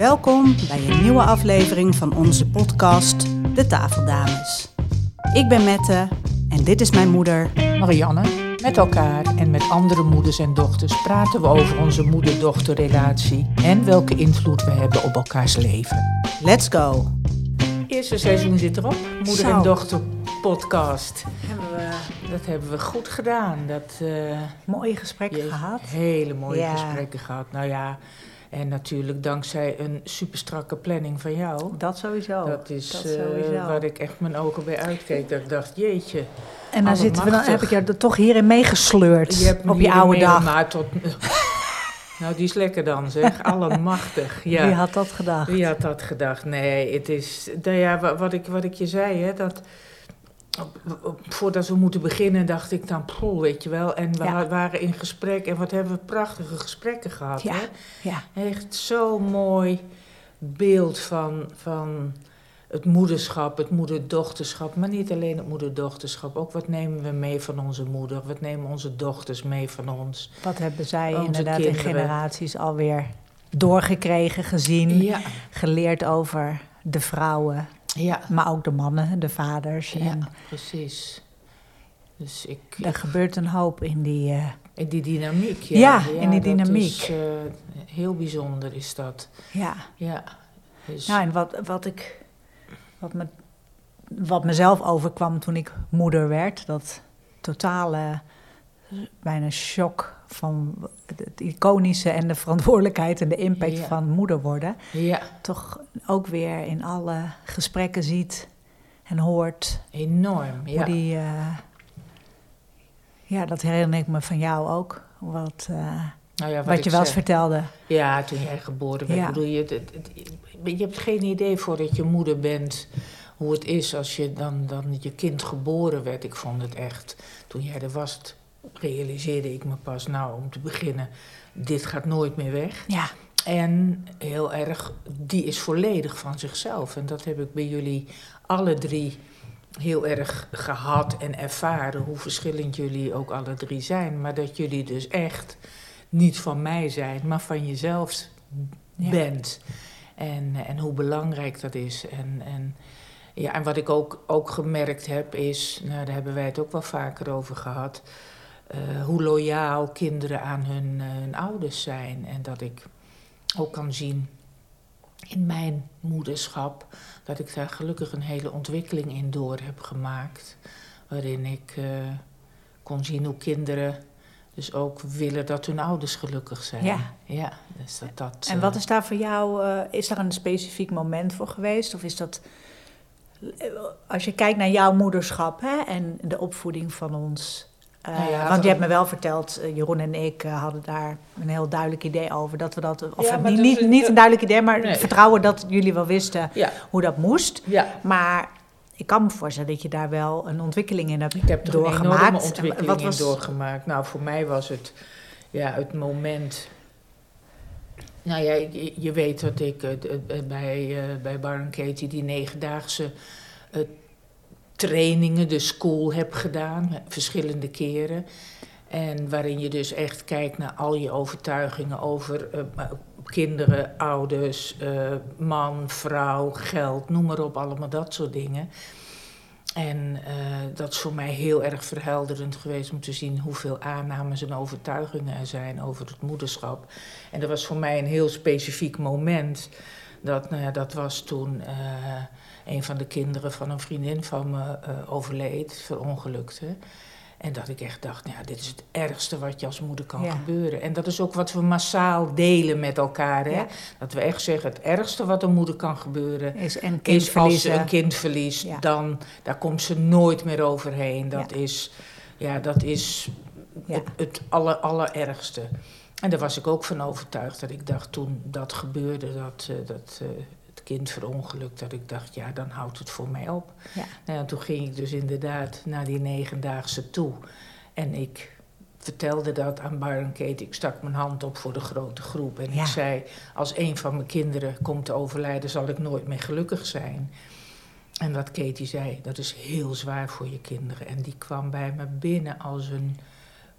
Welkom bij een nieuwe aflevering van onze podcast De Tafeldames. Ik ben Mette en dit is mijn moeder. Marianne, met elkaar en met andere moeders en dochters praten we over onze moeder-dochterrelatie en welke invloed we hebben op elkaars leven. Let's go! Eerste seizoen zit erop, moeder Zo. en dochter podcast. Hebben we Dat hebben we goed gedaan. Dat, eh, mooie gesprekken je- gehad? Hele mooie Ja. gesprekken gehad. Nou ja, en natuurlijk dankzij een super strakke planning van jou. Dat sowieso. Dat is dat eh, waar ik echt mijn ogen bij uitkeek. Dat ik dacht, jeetje. En dan, zitten we, dan heb ik jou er toch hierin meegesleurd Je hebt me op je oude dag. Tot, nou, die is lekker dan zeg. Allemachtig. Ja. Wie had dat gedacht? Wie had dat gedacht? Nee, het is... Nou ja, wa- wat ik, wat ik je zei, hè, dat... Voordat we moeten beginnen, dacht ik dan, poeh, weet je wel. En we Ja. waren in gesprek en wat hebben we prachtige gesprekken gehad. Ja. Hè? Ja, Echt zo'n mooi beeld van, van het moederschap, het moederdochterschap. Maar niet alleen het moederdochterschap. Ook wat nemen we mee van onze moeder? Wat nemen onze dochters mee van ons? wat hebben zij Onze inderdaad in generaties alweer doorgekregen, gezien, Ja, geleerd over de vrouwen, ja, maar ook de mannen, de vaders. ja En precies. Dus ik... er gebeurt een hoop in die... eh, In die dynamiek, ja. Ja, in die dynamiek. is, eh, heel bijzonder is dat. ja. Ja. Dus, Nou, en wat, wat ik. Wat, me, wat mezelf overkwam toen ik moeder werd, dat totale. Bijna shock van het iconische en de verantwoordelijkheid en de impact Ja. van moeder worden. ja, Toch ook weer in alle gesprekken ziet en hoort. enorm. Ja. Die. eh, ja, dat herinner ik me van jou ook. Wat, eh, Nou ja, wat, je wel eens vertelde. Ja, toen jij geboren werd. Ja. Bedoel je, het, het- het- je hebt geen idee voordat je moeder bent hoe het is als je dan, dan je kind geboren werd. Ik vond het echt, toen jij er was, realiseerde ik me pas, nou om te beginnen, dit gaat nooit meer weg. Ja, En heel erg, die is volledig van zichzelf. En dat heb ik bij jullie alle drie heel erg gehad en ervaren. Hoe verschillend jullie ook alle drie zijn. Maar dat jullie dus echt niet van mij zijn, maar van jezelf Ja. bent. En, en hoe belangrijk dat is. En, en, ja, en wat ik ook, ook gemerkt heb is, nou, daar hebben wij het ook wel vaker over gehad. Eh, hoe loyaal kinderen aan hun, eh, hun ouders zijn. En dat ik ook kan zien in mijn moederschap dat ik daar gelukkig een hele ontwikkeling in door heb gemaakt. Waarin ik eh, kon zien hoe kinderen dus ook willen dat hun ouders gelukkig zijn. Ja. ja dus dat, dat, En wat is daar voor jou, is daar een specifiek moment voor geweest? Of is dat, als je kijkt naar jouw moederschap hè, en de opvoeding van ons. Eh, Nou ja, want je hebt me wel verteld, eh, Jeroen en ik eh, hadden daar een heel duidelijk idee over. Dat we dat, of Ja, niet, niet, niet een duidelijk idee, maar Nee. vertrouwen dat jullie wel wisten hoe dat moest. Maar ik kan me voorstellen dat je daar wel een ontwikkeling in hebt Ik heb een enorme doorgemaakt. En ontwikkeling wat in was- doorgemaakt. Nou, voor mij was het ja, het moment... Nou ja, je, je weet dat ik bij, bij Bar Katie die negendaagse trainingen, de school, heb gedaan. Verschillende keren. En waarin je dus echt kijkt naar al je overtuigingen over eh, kinderen, ouders, eh, man, vrouw, geld, noem maar op, allemaal dat soort dingen. En eh, dat is voor mij heel erg verhelderend geweest om te zien hoeveel aannames en overtuigingen er zijn over het moederschap. En dat was voor mij een heel specifiek moment. Dat, nou ja, dat was toen een van de kinderen van een vriendin van me eh, overleed, verongelukte. En dat ik echt dacht, nou ja, dit is het ergste wat je als moeder kan Ja. gebeuren. En dat is ook wat we massaal delen met elkaar. Hè? Ja. Dat we echt zeggen, het ergste wat een moeder kan gebeuren is een kind is als ze een kind verliest, Ja. dan daar komt ze nooit meer overheen. Dat is, ja, dat is het, het aller, allerergste. En daar was ik ook van overtuigd dat ik dacht toen dat gebeurde, dat, eh, dat eh, kind verongelukt, dat ik dacht, ja, dan houdt het voor mij op. Ja. Nou, ja, toen ging ik dus inderdaad naar die negendaagse toe. En ik vertelde dat aan Byron Kate. Ik stak mijn hand op voor de grote groep. En Ja. ik zei, als een van mijn kinderen komt te overlijden, zal ik nooit meer gelukkig zijn. En wat Katie zei, dat is heel zwaar voor je kinderen. En die kwam bij me binnen als een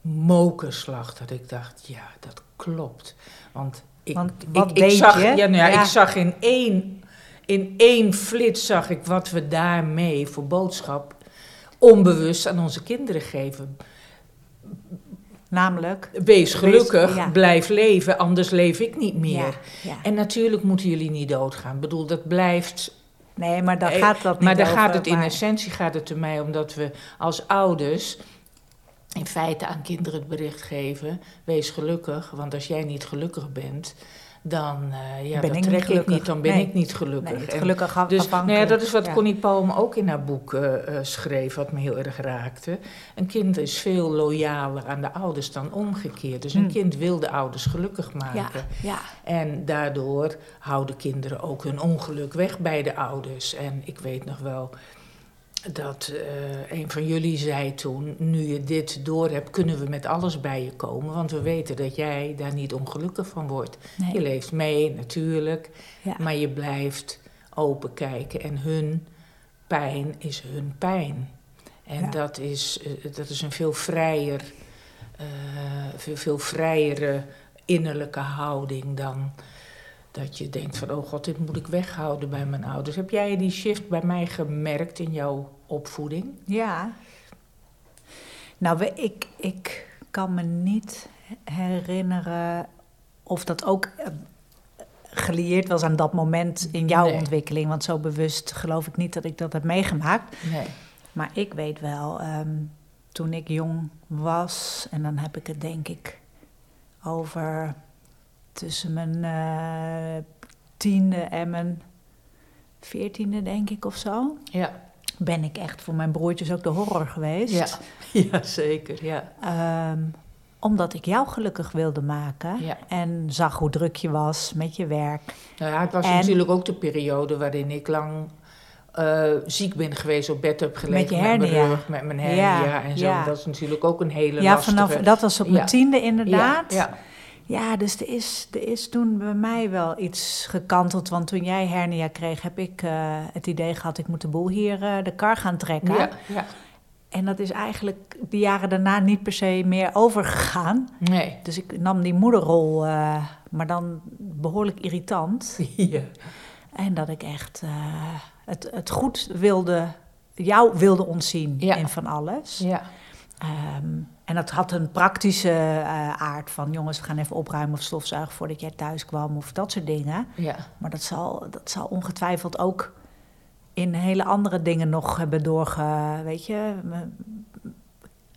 mokerslag. Dat ik dacht, ja, dat klopt. Want ik, Want ik, wat ik deed zag? Ja, nou ja, Ja. ik zag in één, in één flits zag ik wat we daarmee voor boodschap onbewust aan onze kinderen geven. Namelijk. Wees gelukkig, ja. blijf leven, anders leef ik niet meer. Ja, ja. En natuurlijk moeten jullie niet doodgaan. Ik bedoel, dat blijft Nee, maar daar Eh, gaat dat niet maar daar over, gaat het in essentie gaat het er mij omdat we als ouders in feite aan kinderen het bericht geven: wees gelukkig, want als jij niet gelukkig bent, dan eh ja, Ben dat ik niet trek ik gelukkig. niet, dan ben Nee. ik niet gelukkig. Nee, En gelukkig af- dus, nou ja, dat is wat ja. Connie Palm ook in haar boek eh, eh, schreef, wat me heel erg raakte. Een kind is veel loyaler aan de ouders dan omgekeerd. Dus een Hmm. kind wil de ouders gelukkig maken. Ja. En daardoor houden kinderen ook hun ongeluk weg bij de ouders. En ik weet nog wel dat eh, een van jullie zei toen: Nu je dit door hebt, kunnen we met alles bij je komen. Want we weten dat jij daar niet ongelukkig van wordt. Nee. Je leeft mee, natuurlijk. Ja. Maar je blijft open kijken. En hun pijn is hun pijn. En Ja. dat, is, eh, dat is een veel vrijer, eh, veel, veel vrijere innerlijke houding dan dat je denkt van, oh god, dit moet ik weghouden bij mijn ouders. Heb jij die shift bij mij gemerkt in jouw opvoeding? Ja. Nou, ik, ik kan me niet herinneren of dat ook eh, gelieerd was aan dat moment in jouw Nee. ontwikkeling. Want zo bewust geloof ik niet dat ik dat heb meegemaakt. Nee. Maar ik weet wel, ehm, toen ik jong was, en dan heb ik het denk ik over tussen mijn eh, tiende en mijn veertiende, denk ik of zo, Ja. ben ik echt voor mijn broertjes ook de horror geweest. Ja. ja, zeker. Ja. Ehm, omdat ik jou gelukkig wilde maken Ja. en zag hoe druk je was met je werk. Nou ja, het was En- natuurlijk ook de periode waarin ik lang eh, ziek ben geweest, op bed heb gelegen Met je mijn hernia. rug, met mijn hernia Ja, en zo. ja. Dat is natuurlijk ook een hele Ja, lastige... vanaf, dat was op mijn tiende inderdaad. Ja, Ja, dus er is, er is toen bij mij wel iets gekanteld. Want toen jij hernia kreeg, heb ik eh, het idee gehad... ik moet de boel hier eh, de kar gaan trekken. ja, ja. En dat is eigenlijk de jaren daarna niet per se meer overgegaan. Nee. Dus ik nam die moederrol, eh, maar dan behoorlijk irritant. Ja. En dat ik echt het, het goed wilde, jou wilde ontzien Ja. in van alles. Ja. Ehm, en dat had een praktische eh, aard van... jongens, we gaan even opruimen of stofzuigen voordat jij thuis kwam... of dat soort dingen. Ja. Maar dat zal, dat zal ongetwijfeld ook in hele andere dingen nog hebben doorge... Weet je,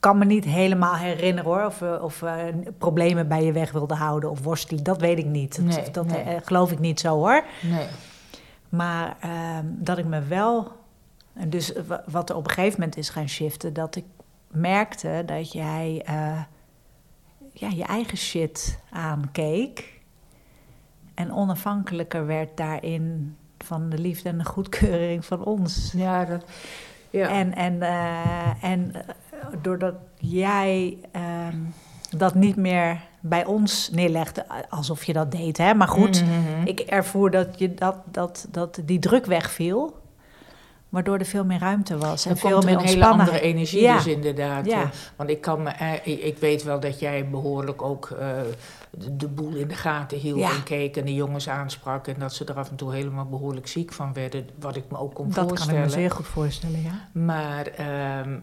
kan me niet helemaal herinneren hoor... of, we- of problemen bij je weg wilden houden of worstelen. Dat weet ik niet. Dat, Nee, dat nee. eh, geloof ik niet zo hoor. Nee. Maar ehm, dat ik me wel. en Dus wa- wat er op een gegeven moment is gaan shiften, dat ik merkte dat jij eh, ja, je eigen shit aankeek. En onafhankelijker werd daarin van de liefde en de goedkeuring van ons. Ja, dat... Ja. En, en, eh, en eh, doordat jij ehm, dat niet meer bij ons neerlegde, alsof je dat deed, hè? maar goed. Mhm. Ik ervoer dat, je dat, dat, dat die druk wegviel. Waardoor er veel meer ruimte was. En Er veel meer een hele andere energie Ja. dus inderdaad. Ja. eh, Want ik, kan me, eh, ik, weet wel dat jij behoorlijk ook eh, de, de boel in de gaten hield Ja. en keek en de jongens aansprak. En dat ze er af en toe helemaal behoorlijk ziek van werden. Wat ik me ook kon Dat kan voorstellen. ik me zeer goed voorstellen, ja. Maar ehm,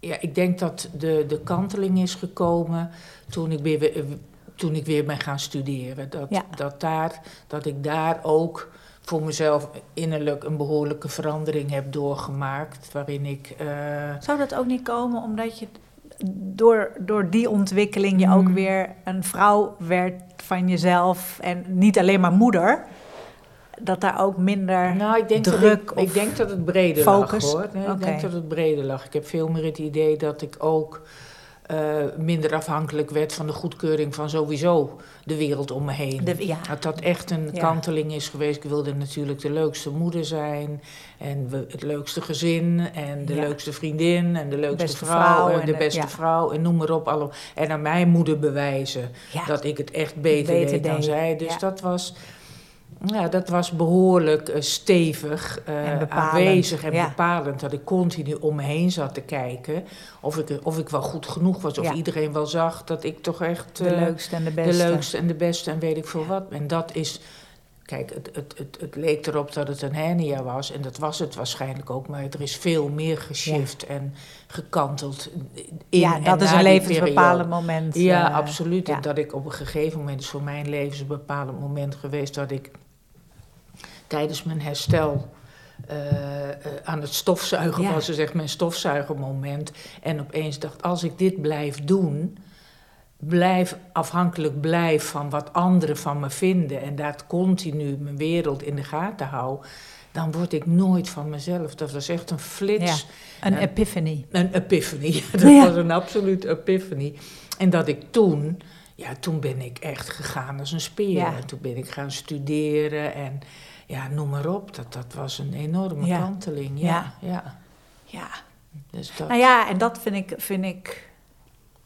ja, ik denk dat de, de kanteling is gekomen toen ik weer, toen ik weer ben gaan studeren. Dat, dat, daar, dat ik daar ook voor mezelf innerlijk een behoorlijke verandering heb doorgemaakt. Waarin ik. eh, Zou dat ook niet komen omdat je door, door die ontwikkeling je ook Mm. weer een vrouw werd van jezelf en niet alleen maar moeder? Dat daar ook minder. nou, ik denk, druk dat ik, ik denk dat het breder focus? lag hoor. Nee, Ik denk dat het breder lag. Ik heb veel meer het idee dat ik ook eh, minder afhankelijk werd van de goedkeuring van sowieso de wereld om me heen. de, ja, Dat dat echt een Ja. kanteling is geweest. Ik wilde natuurlijk de leukste moeder zijn. En we, het leukste gezin. En de Ja. leukste vriendin. En de leukste Beste vrouw. vrouw en de beste vrouw. En noem maar op. Alle, en aan mijn moeder bewijzen dat ik het echt beter, Beter deed dan zij. Dus dat was... Ja, dat was behoorlijk eh, stevig, eh, En bepalend, aanwezig en ja. bepalend. Dat ik continu om me heen zat te kijken. Of ik, of ik wel goed genoeg was. Of Ja. iedereen wel zag dat ik toch echt De eh, leukste en de de beste. leukste en de beste en weet ik veel wat. En dat is... Kijk, het, het, het, het leek erop dat het een hernia was. En dat was het waarschijnlijk ook. Maar er is veel meer geshift en gekanteld. In ja, en dat is een levensbepalend moment. Ja, eh, absoluut. En dat ik op een gegeven moment, is voor mijn leven een bepalend moment geweest dat ik tijdens mijn herstel eh, eh, aan het stofzuigen Ja. was, dus echt mijn stofzuigermoment. En opeens dacht, als ik dit blijf doen, blijf afhankelijk blijf van wat anderen van me vinden en daar continu mijn wereld in de gaten hou, dan word ik nooit van mezelf. Dat was echt een flits. Een epiphany. Een epiphany. Ja, dat Ja. was een absoluut epiphany. En dat ik toen, ja, toen ben ik echt gegaan als een speer. En toen ben ik gaan studeren en ja, noem maar op. Dat, dat was een enorme Ja. kanteling. Ja, ja. Ja. Dus dat, Nou ja, en dat vind ik, vind ik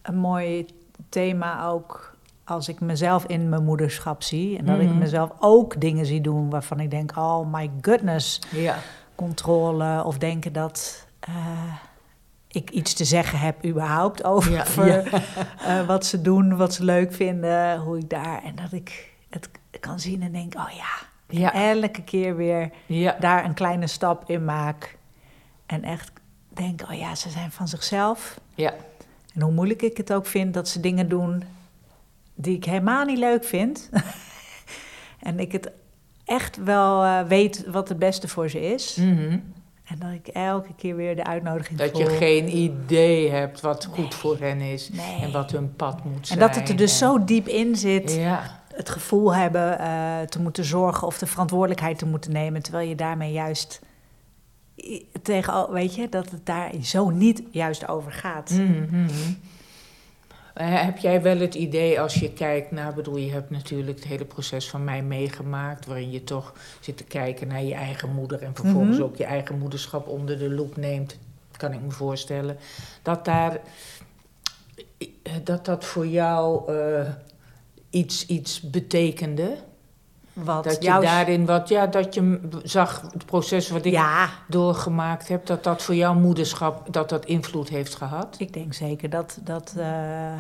een mooi thema ook als ik mezelf in mijn moederschap zie. En dat ik Mhm. mezelf ook dingen zie doen waarvan ik denk, oh my goodness, ja. controle. Of denken dat eh, ik iets te zeggen heb überhaupt over Ja, ja. eh, wat ze doen, wat ze leuk vinden, hoe ik daar... En dat ik het kan zien en denk, oh ja, Ja. elke keer weer Ja. daar een kleine stap in maak. En echt denk, oh ja, ze zijn van zichzelf. Ja. En hoe moeilijk ik het ook vind dat ze dingen doen die ik helemaal niet leuk vind. en ik het echt wel eh, weet wat het beste voor ze is. Mhm. En dat ik elke keer weer de uitnodiging Dat voel. je geen idee hebt wat goed Nee. voor hen is Nee. en wat hun pad moet En zijn. dat het er dus en- zo diep in zit. Ja. Het gevoel hebben eh, te moeten zorgen of de verantwoordelijkheid te moeten nemen. Terwijl je daarmee juist tegen, weet je, dat het daar zo niet juist over gaat. Mhm, mhm. Eh, heb jij wel het idee als je kijkt naar, bedoel, je hebt natuurlijk het hele proces van mij meegemaakt, waarin je toch zit te kijken naar je eigen moeder en vervolgens Mhm. ook je eigen moederschap onder de loep neemt, kan ik me voorstellen, dat daar, dat dat voor jou eh, iets, iets betekende? Wat Dat je jouw- daarin wat, ja, dat je zag het proces wat ik Ja, doorgemaakt heb, dat dat voor jouw moederschap, dat dat invloed heeft gehad? ik denk zeker dat, dat eh,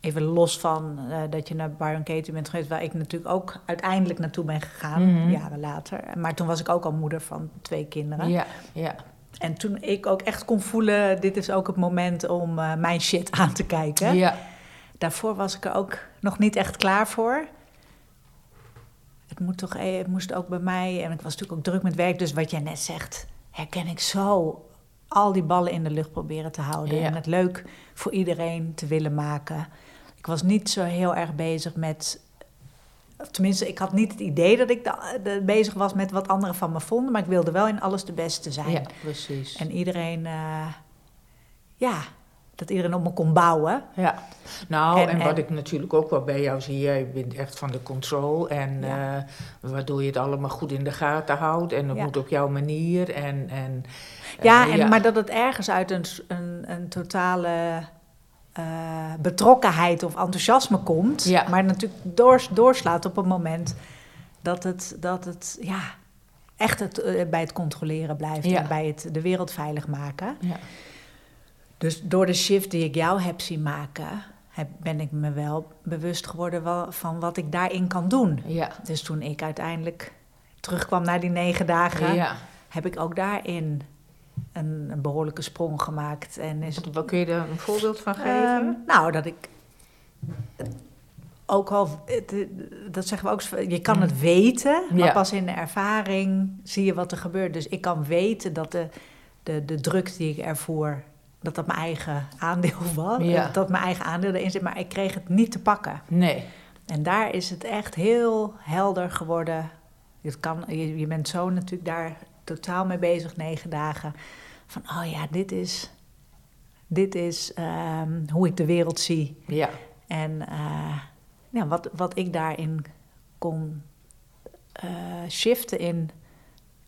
even los van eh, dat je naar Byron Katie bent geweest, waar ik natuurlijk ook uiteindelijk naartoe ben gegaan, Mhm. jaren later. Maar toen was ik ook al moeder van twee kinderen. Ja, ja. En toen ik ook echt kon voelen, dit is ook het moment om eh, mijn shit aan te kijken. Ja, Daarvoor was ik er ook nog niet echt klaar voor. Het, moet toch, eh, het moest ook bij mij, en ik was natuurlijk ook druk met werk, dus wat jij net zegt, herken ik zo. Al die ballen in de lucht proberen te houden Ja. en het leuk voor iedereen te willen maken. Ik was niet zo heel erg bezig met. of Tenminste, ik had niet het idee dat ik de- bezig was met wat anderen van me vonden, maar ik wilde wel in alles de beste zijn. ja, precies. En iedereen, eh, ja, dat iedereen op me kon bouwen. Ja, nou, en, En- wat ik natuurlijk ook wel bij jou zie, jij bent echt van de control. En Ja. eh, waardoor je het allemaal goed in de gaten houdt. En dat Ja. moet op jouw manier. En, en, Ja, en, maar dat het ergens uit een, een, een totale eh, betrokkenheid of enthousiasme komt. Ja. Maar natuurlijk doors, doorslaat op een moment dat het, dat het ja, echt het, eh, bij het controleren blijft. En bij het de wereld veilig maken. Ja. Dus door de shift die ik jou heb zien maken... Heb, ben ik me wel bewust geworden wel, van wat ik daarin kan doen. Ja. Dus toen ik uiteindelijk terugkwam naar die negen dagen... ja. heb ik ook daarin een, een behoorlijke sprong gemaakt. En is, Wat- wat kun je daar een voorbeeld van Ehm, geven? nou, dat ik ook al, dat zeggen we ook, je kan het weten, maar Ja. pas in de ervaring zie je wat er gebeurt. Dus ik kan weten dat de, de, de druk die ik ervoer, dat dat mijn eigen aandeel was. Ja. Dat mijn eigen aandeel erin zit, maar ik kreeg het niet te pakken. Nee. En daar is het echt heel helder geworden. Het kan, je, je bent zo natuurlijk daar totaal mee bezig, negen dagen. Van, oh ja, dit is, dit is ehm, hoe ik de wereld zie. Ja. En eh, ja, wat, wat ik daarin kon eh, shiften in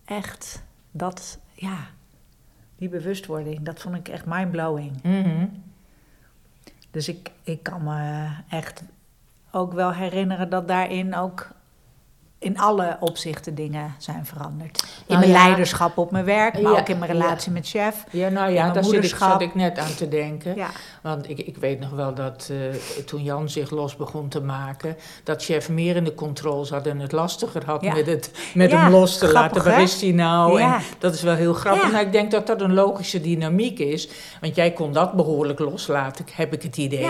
echt dat, ja, die bewustwording. Dat vond ik echt mindblowing. Mhm. Dus ik, ik kan me echt ook wel herinneren dat daarin ook in alle opzichten dingen zijn veranderd. In Nou mijn ja. leiderschap op mijn werk, maar Ja, ook in mijn relatie met chef. Ja, nou ja, daar zit ik, zat ik net aan te denken. Ja, Want ik, ik weet nog wel dat eh, toen Jan zich los begon te maken, dat chef meer in de controle zat en het lastiger had met, het, met hem los te grappig, laten. Waar is hij nou? En dat is wel heel grappig. Nou, ik denk dat dat een logische dynamiek is. Want jij kon dat behoorlijk loslaten, heb ik het idee.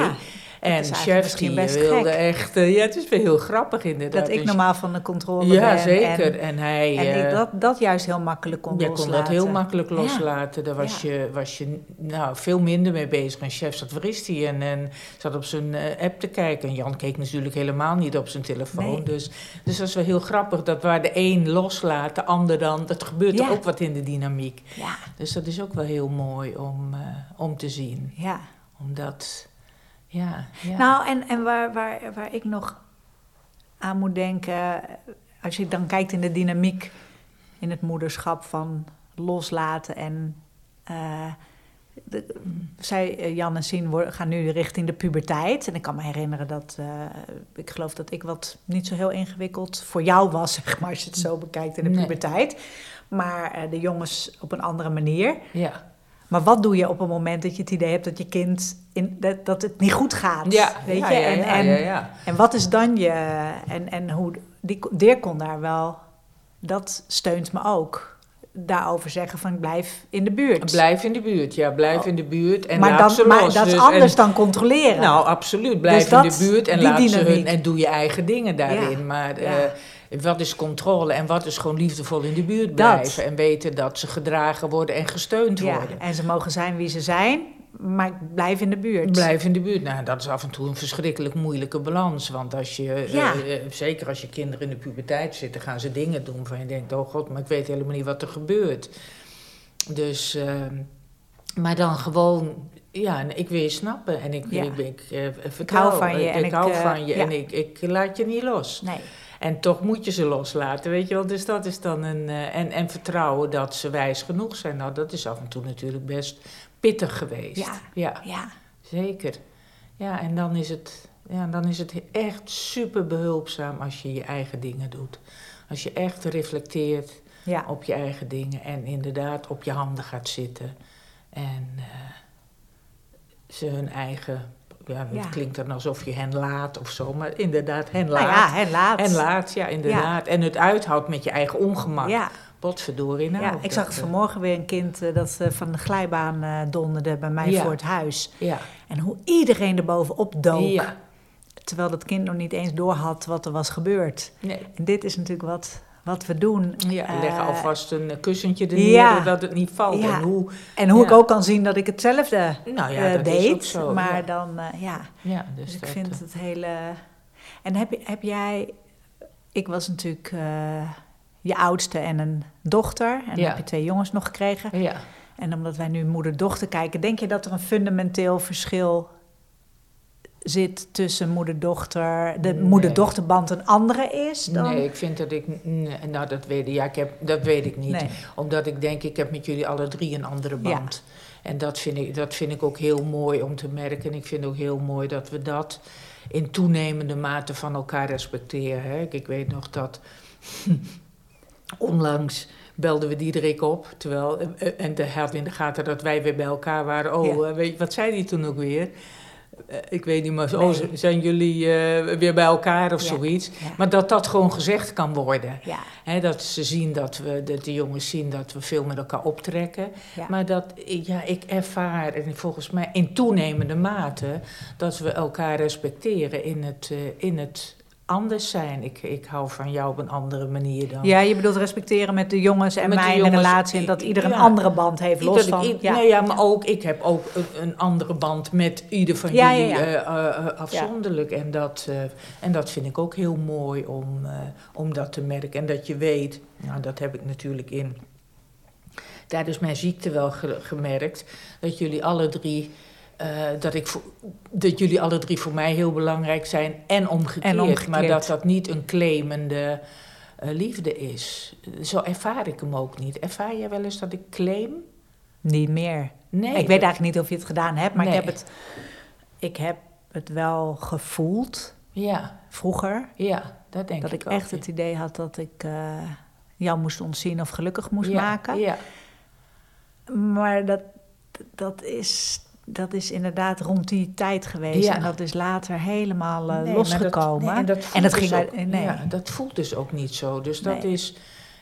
En chef die best wilde gek. echt... eh, ja, het is wel heel grappig inderdaad. dat ik Dus- normaal van de controle Ja, ben. zeker. En, En, hij... en ik eh, dat, dat juist heel makkelijk kon Jij kon loslaten. dat heel makkelijk loslaten. Daar was, je, was je nou, veel minder mee bezig. En chef zat, waar is hij? En, en zat op zijn eh, app te kijken. En Jan keek natuurlijk helemaal niet op zijn telefoon. Nee. Dus, dus dat is wel heel grappig. Dat waar de een loslaat, de ander dan... Dat gebeurt er ook wat in de dynamiek. Ja, Dus dat is ook wel heel mooi om, om te zien. ja. Omdat... Ja, ja. Nou, en, en waar, waar, waar ik nog aan moet denken, als je dan kijkt in de dynamiek in het moederschap van loslaten en. de, zij, eh, Jan en Sien gaan nu richting de puberteit. En ik kan me herinneren dat, eh, ik geloof dat ik wat niet zo heel ingewikkeld voor jou was, zeg maar, als je het zo bekijkt in de Nee. puberteit. Maar de jongens op een andere manier. ja. Maar wat doe je op het moment dat je het idee hebt dat je kind in, dat, dat het niet goed gaat? Ja, weet ja, je? ja, en, ja, en, ja, ja. en wat is dan je. En, en hoe. Die, Dirk kon daar wel. Dat steunt me ook. Daarover zeggen van ik blijf in de buurt. Blijf in de buurt, ja, blijf Oh. in de buurt en maar laat dan, ze maar los. dat is Dus- anders en- dan controleren. Nou, absoluut. Blijf Dus dat- in de buurt en laat ze hun en doe je eigen dingen daarin. Ja, Maar ja. eh, wat is controle en wat is gewoon liefdevol in de buurt Dat. blijven en weten dat ze gedragen worden en gesteund ja, worden. en ze mogen zijn wie ze zijn, maar ik blijf in de buurt. Blijf in de buurt. Nou, dat is af en toe een verschrikkelijk moeilijke balans. Want als je, eh, Ja. eh, zeker als je kinderen in de puberteit zitten, gaan ze dingen doen van je denkt, oh god, maar ik weet helemaal niet wat er gebeurt. Dus, ehm, maar dan gewoon, ja, en ik wil je snappen en ik, Ja. ik, ik, eh, vertrouw, hou van je Ik, en ik ik, hou van je en ik, ik laat je niet los. Nee. En toch moet je ze loslaten, weet je wel. Dus dat is dan een... eh, en, en vertrouwen dat ze wijs genoeg zijn. Nou, dat is af en toe natuurlijk best pittig geweest. Ja. ja. Ja. Zeker. Ja, en dan is het, ja, dan is het echt super behulpzaam als je je eigen dingen doet. Als je echt reflecteert Ja. op je eigen dingen en inderdaad op je handen gaat zitten. En eh, ze hun eigen, ja, het Ja. klinkt dan alsof je hen laat of zo, maar inderdaad hen Nou laat. ja, en laat. En laat, ja, inderdaad. En het uithoudt met je eigen ongemak. Ja. Potverdorie nou. ja, ik zag het eh, vanmorgen weer een kind eh, dat eh, van de glijbaan eh, donderde bij mij Ja. voor het huis. Ja. En hoe iedereen er bovenop dook. Ja. Terwijl dat kind nog niet eens doorhad wat er was gebeurd. Nee. En dit is natuurlijk wat, wat we doen. Ja, leg Eh, alvast een eh, kussentje er neer, ja. zodat het niet valt. Ja. En hoe, En hoe Ja. ik ook kan zien dat ik hetzelfde nou ja, eh, dat deed. is ook zo. maar dan, ja. Ja, dus, Dus ik dat, vind het hele... En heb, heb jij... Ik was natuurlijk je oudste en een dochter. En dan heb je twee jongens nog gekregen. Ja. En omdat wij nu moeder-dochter kijken... denk je dat er een fundamenteel verschil zit tussen moeder-dochter... de Nee. moeder-dochterband een andere is dan... Nee, ik vind dat ik... nee, nou, dat weet, ja, ik heb, dat weet ik niet. Nee. Omdat ik denk, ik heb met jullie alle drie een andere Ja. band. En dat vind, ik, dat vind ik ook heel mooi om te merken. En ik vind ook heel mooi dat we dat in toenemende mate van elkaar respecteren. Hè. Ik, ik weet nog dat onlangs belden we Diederik op. Terwijl, eh, eh, en de had in de gaten dat wij weer bij elkaar waren. Oh, Ja. eh, weet je, wat zei hij toen ook weer? Eh, ik weet niet, maar Nee. zijn jullie eh, weer bij elkaar of Ja. zoiets? Ja. Maar dat dat gewoon gezegd kan worden. Ja, dat ze zien dat we, dat de jongens zien dat we veel met elkaar optrekken. Maar dat, ja, ik ervaar, en volgens mij in toenemende mate, dat we elkaar respecteren in het, eh, in het anders zijn. Ik, ik hou van jou op een andere manier dan. ja, je bedoelt respecteren met de jongens en Met mijn jongens, relatie... en dat ieder een andere band heeft, los ik van... ja. Nee, ja, maar ook, ik heb ook een, een andere band met ieder van Ja, jullie eh, eh, eh, afzonderlijk. En, dat, en dat vind ik ook heel mooi om, om dat te merken. En dat je weet, nou, dat heb ik natuurlijk in tijdens mijn ziekte wel ge- gemerkt, dat jullie alle drie. Eh, dat, ik dat jullie alle drie voor mij heel belangrijk zijn en omgekeerd. En omgekeerd. Maar dat dat niet een claimende eh, liefde is. Zo ervaar ik hem ook niet. Ervaar jij wel eens dat ik claim? Niet meer. Nee. ik weet eigenlijk niet of je het gedaan hebt, maar Nee. ik, heb het, ik heb het wel gevoeld. Ja, vroeger. ja, dat denk dat ik ik ook, echt het idee had dat ik eh, jou moest ontzien of gelukkig moest Ja, maken. Ja, Maar dat, dat, is, dat is inderdaad rond die tijd geweest. Ja. En dat is later helemaal eh, Nee, losgekomen. Dat, nee, en dat, voelt en dat dus ging ook, nee. ja, dat voelt dus ook niet zo. Dus dat Nee. is,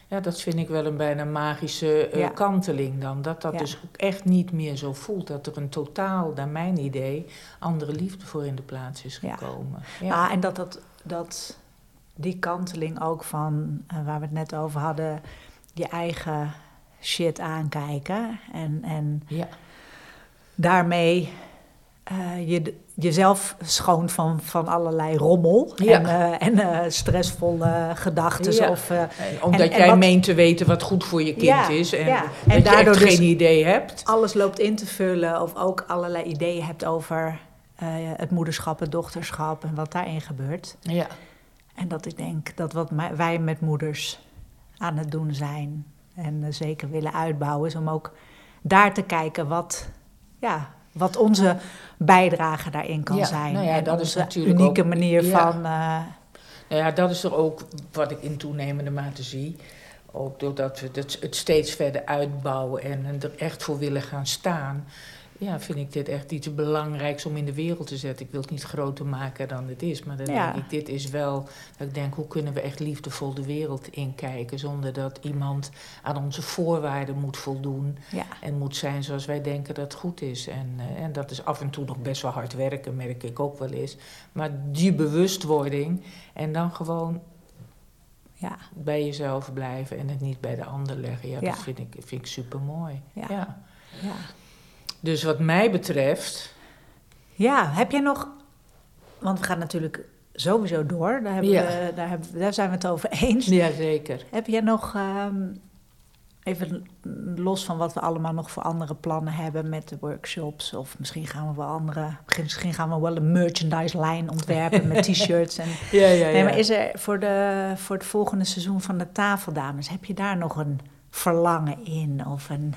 ja, dat vind ik wel een bijna magische eh, Ja. kanteling dan. Dat dat dus ook echt niet meer zo voelt. Dat er een totaal, naar mijn idee, andere liefde voor in de plaats is gekomen. Ja, Ja, en dat, dat, dat die kanteling ook van, eh, waar we het net over hadden, je eigen shit aankijken. En, en ja. Daarmee eh, je, jezelf schoon van, van allerlei rommel Ja. en, eh, en eh, stressvolle gedachten. Ja. Of, eh, En omdat En- en jij wat- meent te weten wat goed voor je kind Ja, is. En, dat En je daardoor echt dus- geen idee hebt. alles loopt in te vullen of ook allerlei ideeën hebt over eh, het moederschap, het dochterschap en wat daarin gebeurt. Ja. En dat ik denk dat wat wij met moeders aan het doen zijn en eh, zeker willen uitbouwen, is om ook daar te kijken wat, ja, wat onze bijdrage daarin kan Ja, zijn. nou ja, en dat is natuurlijk unieke ook- manier ja. van. eh, Nou ja, dat is er ook wat ik in toenemende mate zie. Ook doordat we het steeds verder uitbouwen en er echt voor willen gaan staan. Ja, vind ik dit echt iets belangrijks om in de wereld te zetten. Ik wil het niet groter maken dan het is. Maar dan Ja. denk ik, dit is wel... Dat ik denk, hoe kunnen we echt liefdevol de wereld inkijken... zonder dat iemand aan onze voorwaarden moet voldoen... ja, en moet zijn zoals wij denken dat het goed is. En, eh, en dat is af en toe nog best wel hard werken, merk ik ook wel eens. Maar die bewustwording en dan gewoon ja, bij jezelf blijven en het niet bij de ander leggen. Ja, Ja. dat vind ik, vind ik super mooi. Ja. Ja. Dus wat mij betreft, ja, heb jij nog. Want we gaan natuurlijk sowieso door, daar, hebben Ja. we, daar, hebben, daar zijn we het over eens. jazeker. Heb jij nog, ehm, even los van wat we allemaal nog voor andere plannen hebben met de workshops, of misschien gaan we wel andere, misschien gaan we wel een merchandise lijn ontwerpen met t-shirts. En, Ja, ja, nee, maar is er voor, de, voor het volgende seizoen van de tafeldames, heb je daar nog een verlangen in? Of een,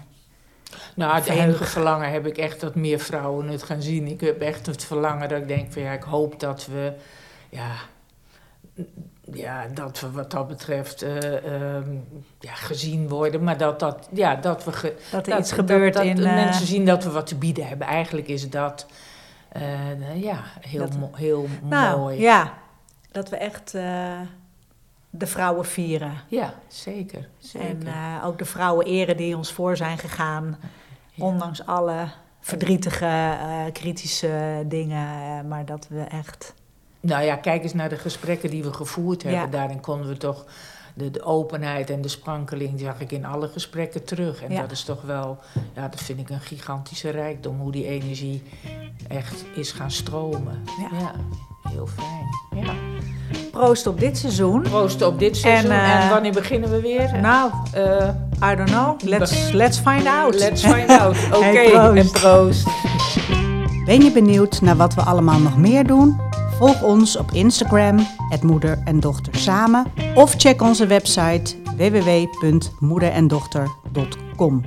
Nou, het enige verlangen heb ik echt dat meer vrouwen het gaan zien. Ik heb echt het verlangen dat ik denk van ja, ik hoop dat we, ja, ja dat we wat dat betreft eh, ehm, ja, gezien worden. Maar dat, dat, ja, dat we... ge- dat er dat, iets gebeurt dat, dat in... eh, mensen zien dat we wat te bieden hebben. Eigenlijk is dat, eh, ja, heel, Dat- mo- heel nou, mooi. ja, dat we echt de vrouwen vieren. Ja, zeker. zeker. En ook de vrouwen eren die ons voor zijn gegaan. Ja. Ondanks alle verdrietige, eh, kritische dingen. eh, maar dat we echt. Nou ja, kijk eens naar de gesprekken die we gevoerd hebben. Ja. Daarin konden we toch de, de openheid en de sprankeling, zag ik in alle gesprekken terug. En Ja. dat is toch wel, ja, dat vind ik een gigantische rijkdom, hoe die energie echt is gaan stromen. Ja. heel fijn. Ja. Proost op dit seizoen. Proost op dit seizoen. En, eh, wanneer beginnen we weer? Nou, Eh, I don't know. Let's, let's find out. let's find out. Oké, Hey, en proost. Ben je benieuwd naar wat we allemaal nog meer doen? Volg ons op Instagram, het moeder en dochter samen. Of check onze website www.moederendochter.com.